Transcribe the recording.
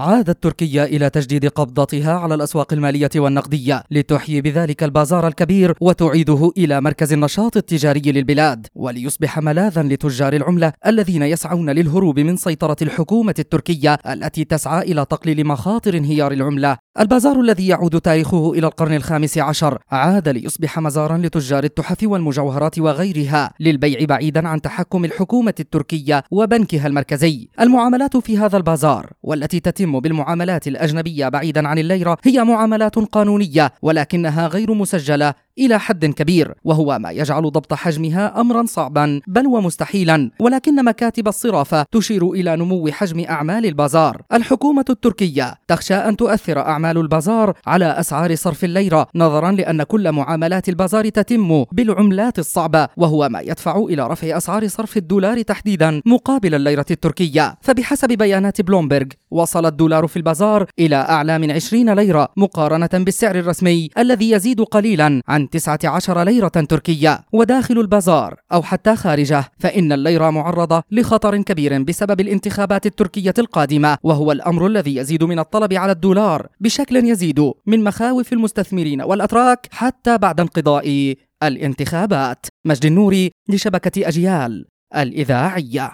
عادت تركيا إلى تجديد قبضتها على الأسواق المالية والنقدية لتحيي بذلك البازار الكبير وتعيده إلى مركز النشاط التجاري للبلاد وليصبح ملاذا لتجار العملة الذين يسعون للهروب من سيطرة الحكومة التركية التي تسعى إلى تقليل مخاطر انهيار العملة. البازار الذي يعود تاريخه إلى القرن الخامس عشر عاد ليصبح مزارا لتجار التحف والمجوهرات وغيرها للبيع بعيدا عن تحكم الحكومة التركية وبنكها المركزي. المعاملات في هذا البازار والتي تتم بالمعاملات الأجنبية بعيدا عن الليرة هي معاملات قانونية ولكنها غير مسجلة. إلى حد كبير وهو ما يجعل ضبط حجمها أمرا صعبا بل ومستحيلا ولكن مكاتب الصرافة تشير إلى نمو حجم أعمال البازار. الحكومة التركية تخشى أن تؤثر أعمال البازار على أسعار صرف الليرة نظرا لأن كل معاملات البازار تتم بالعملات الصعبة وهو ما يدفع إلى رفع أسعار صرف الدولار تحديدا مقابل الليرة التركية. فبحسب بيانات بلومبرغ وصل الدولار في البازار إلى أعلى من 20 ليرة مقارنة بالسعر الرسمي الذي يزيد قليلا عن 19 ليرة تركية وداخل البازار أو حتى خارجه فإن الليرة معرضة لخطر كبير بسبب الانتخابات التركية القادمة وهو الأمر الذي يزيد من الطلب على الدولار بشكل يزيد من مخاوف المستثمرين والأتراك حتى بعد انقضاء الانتخابات. مجد النوري لشبكة أجيال الإذاعية.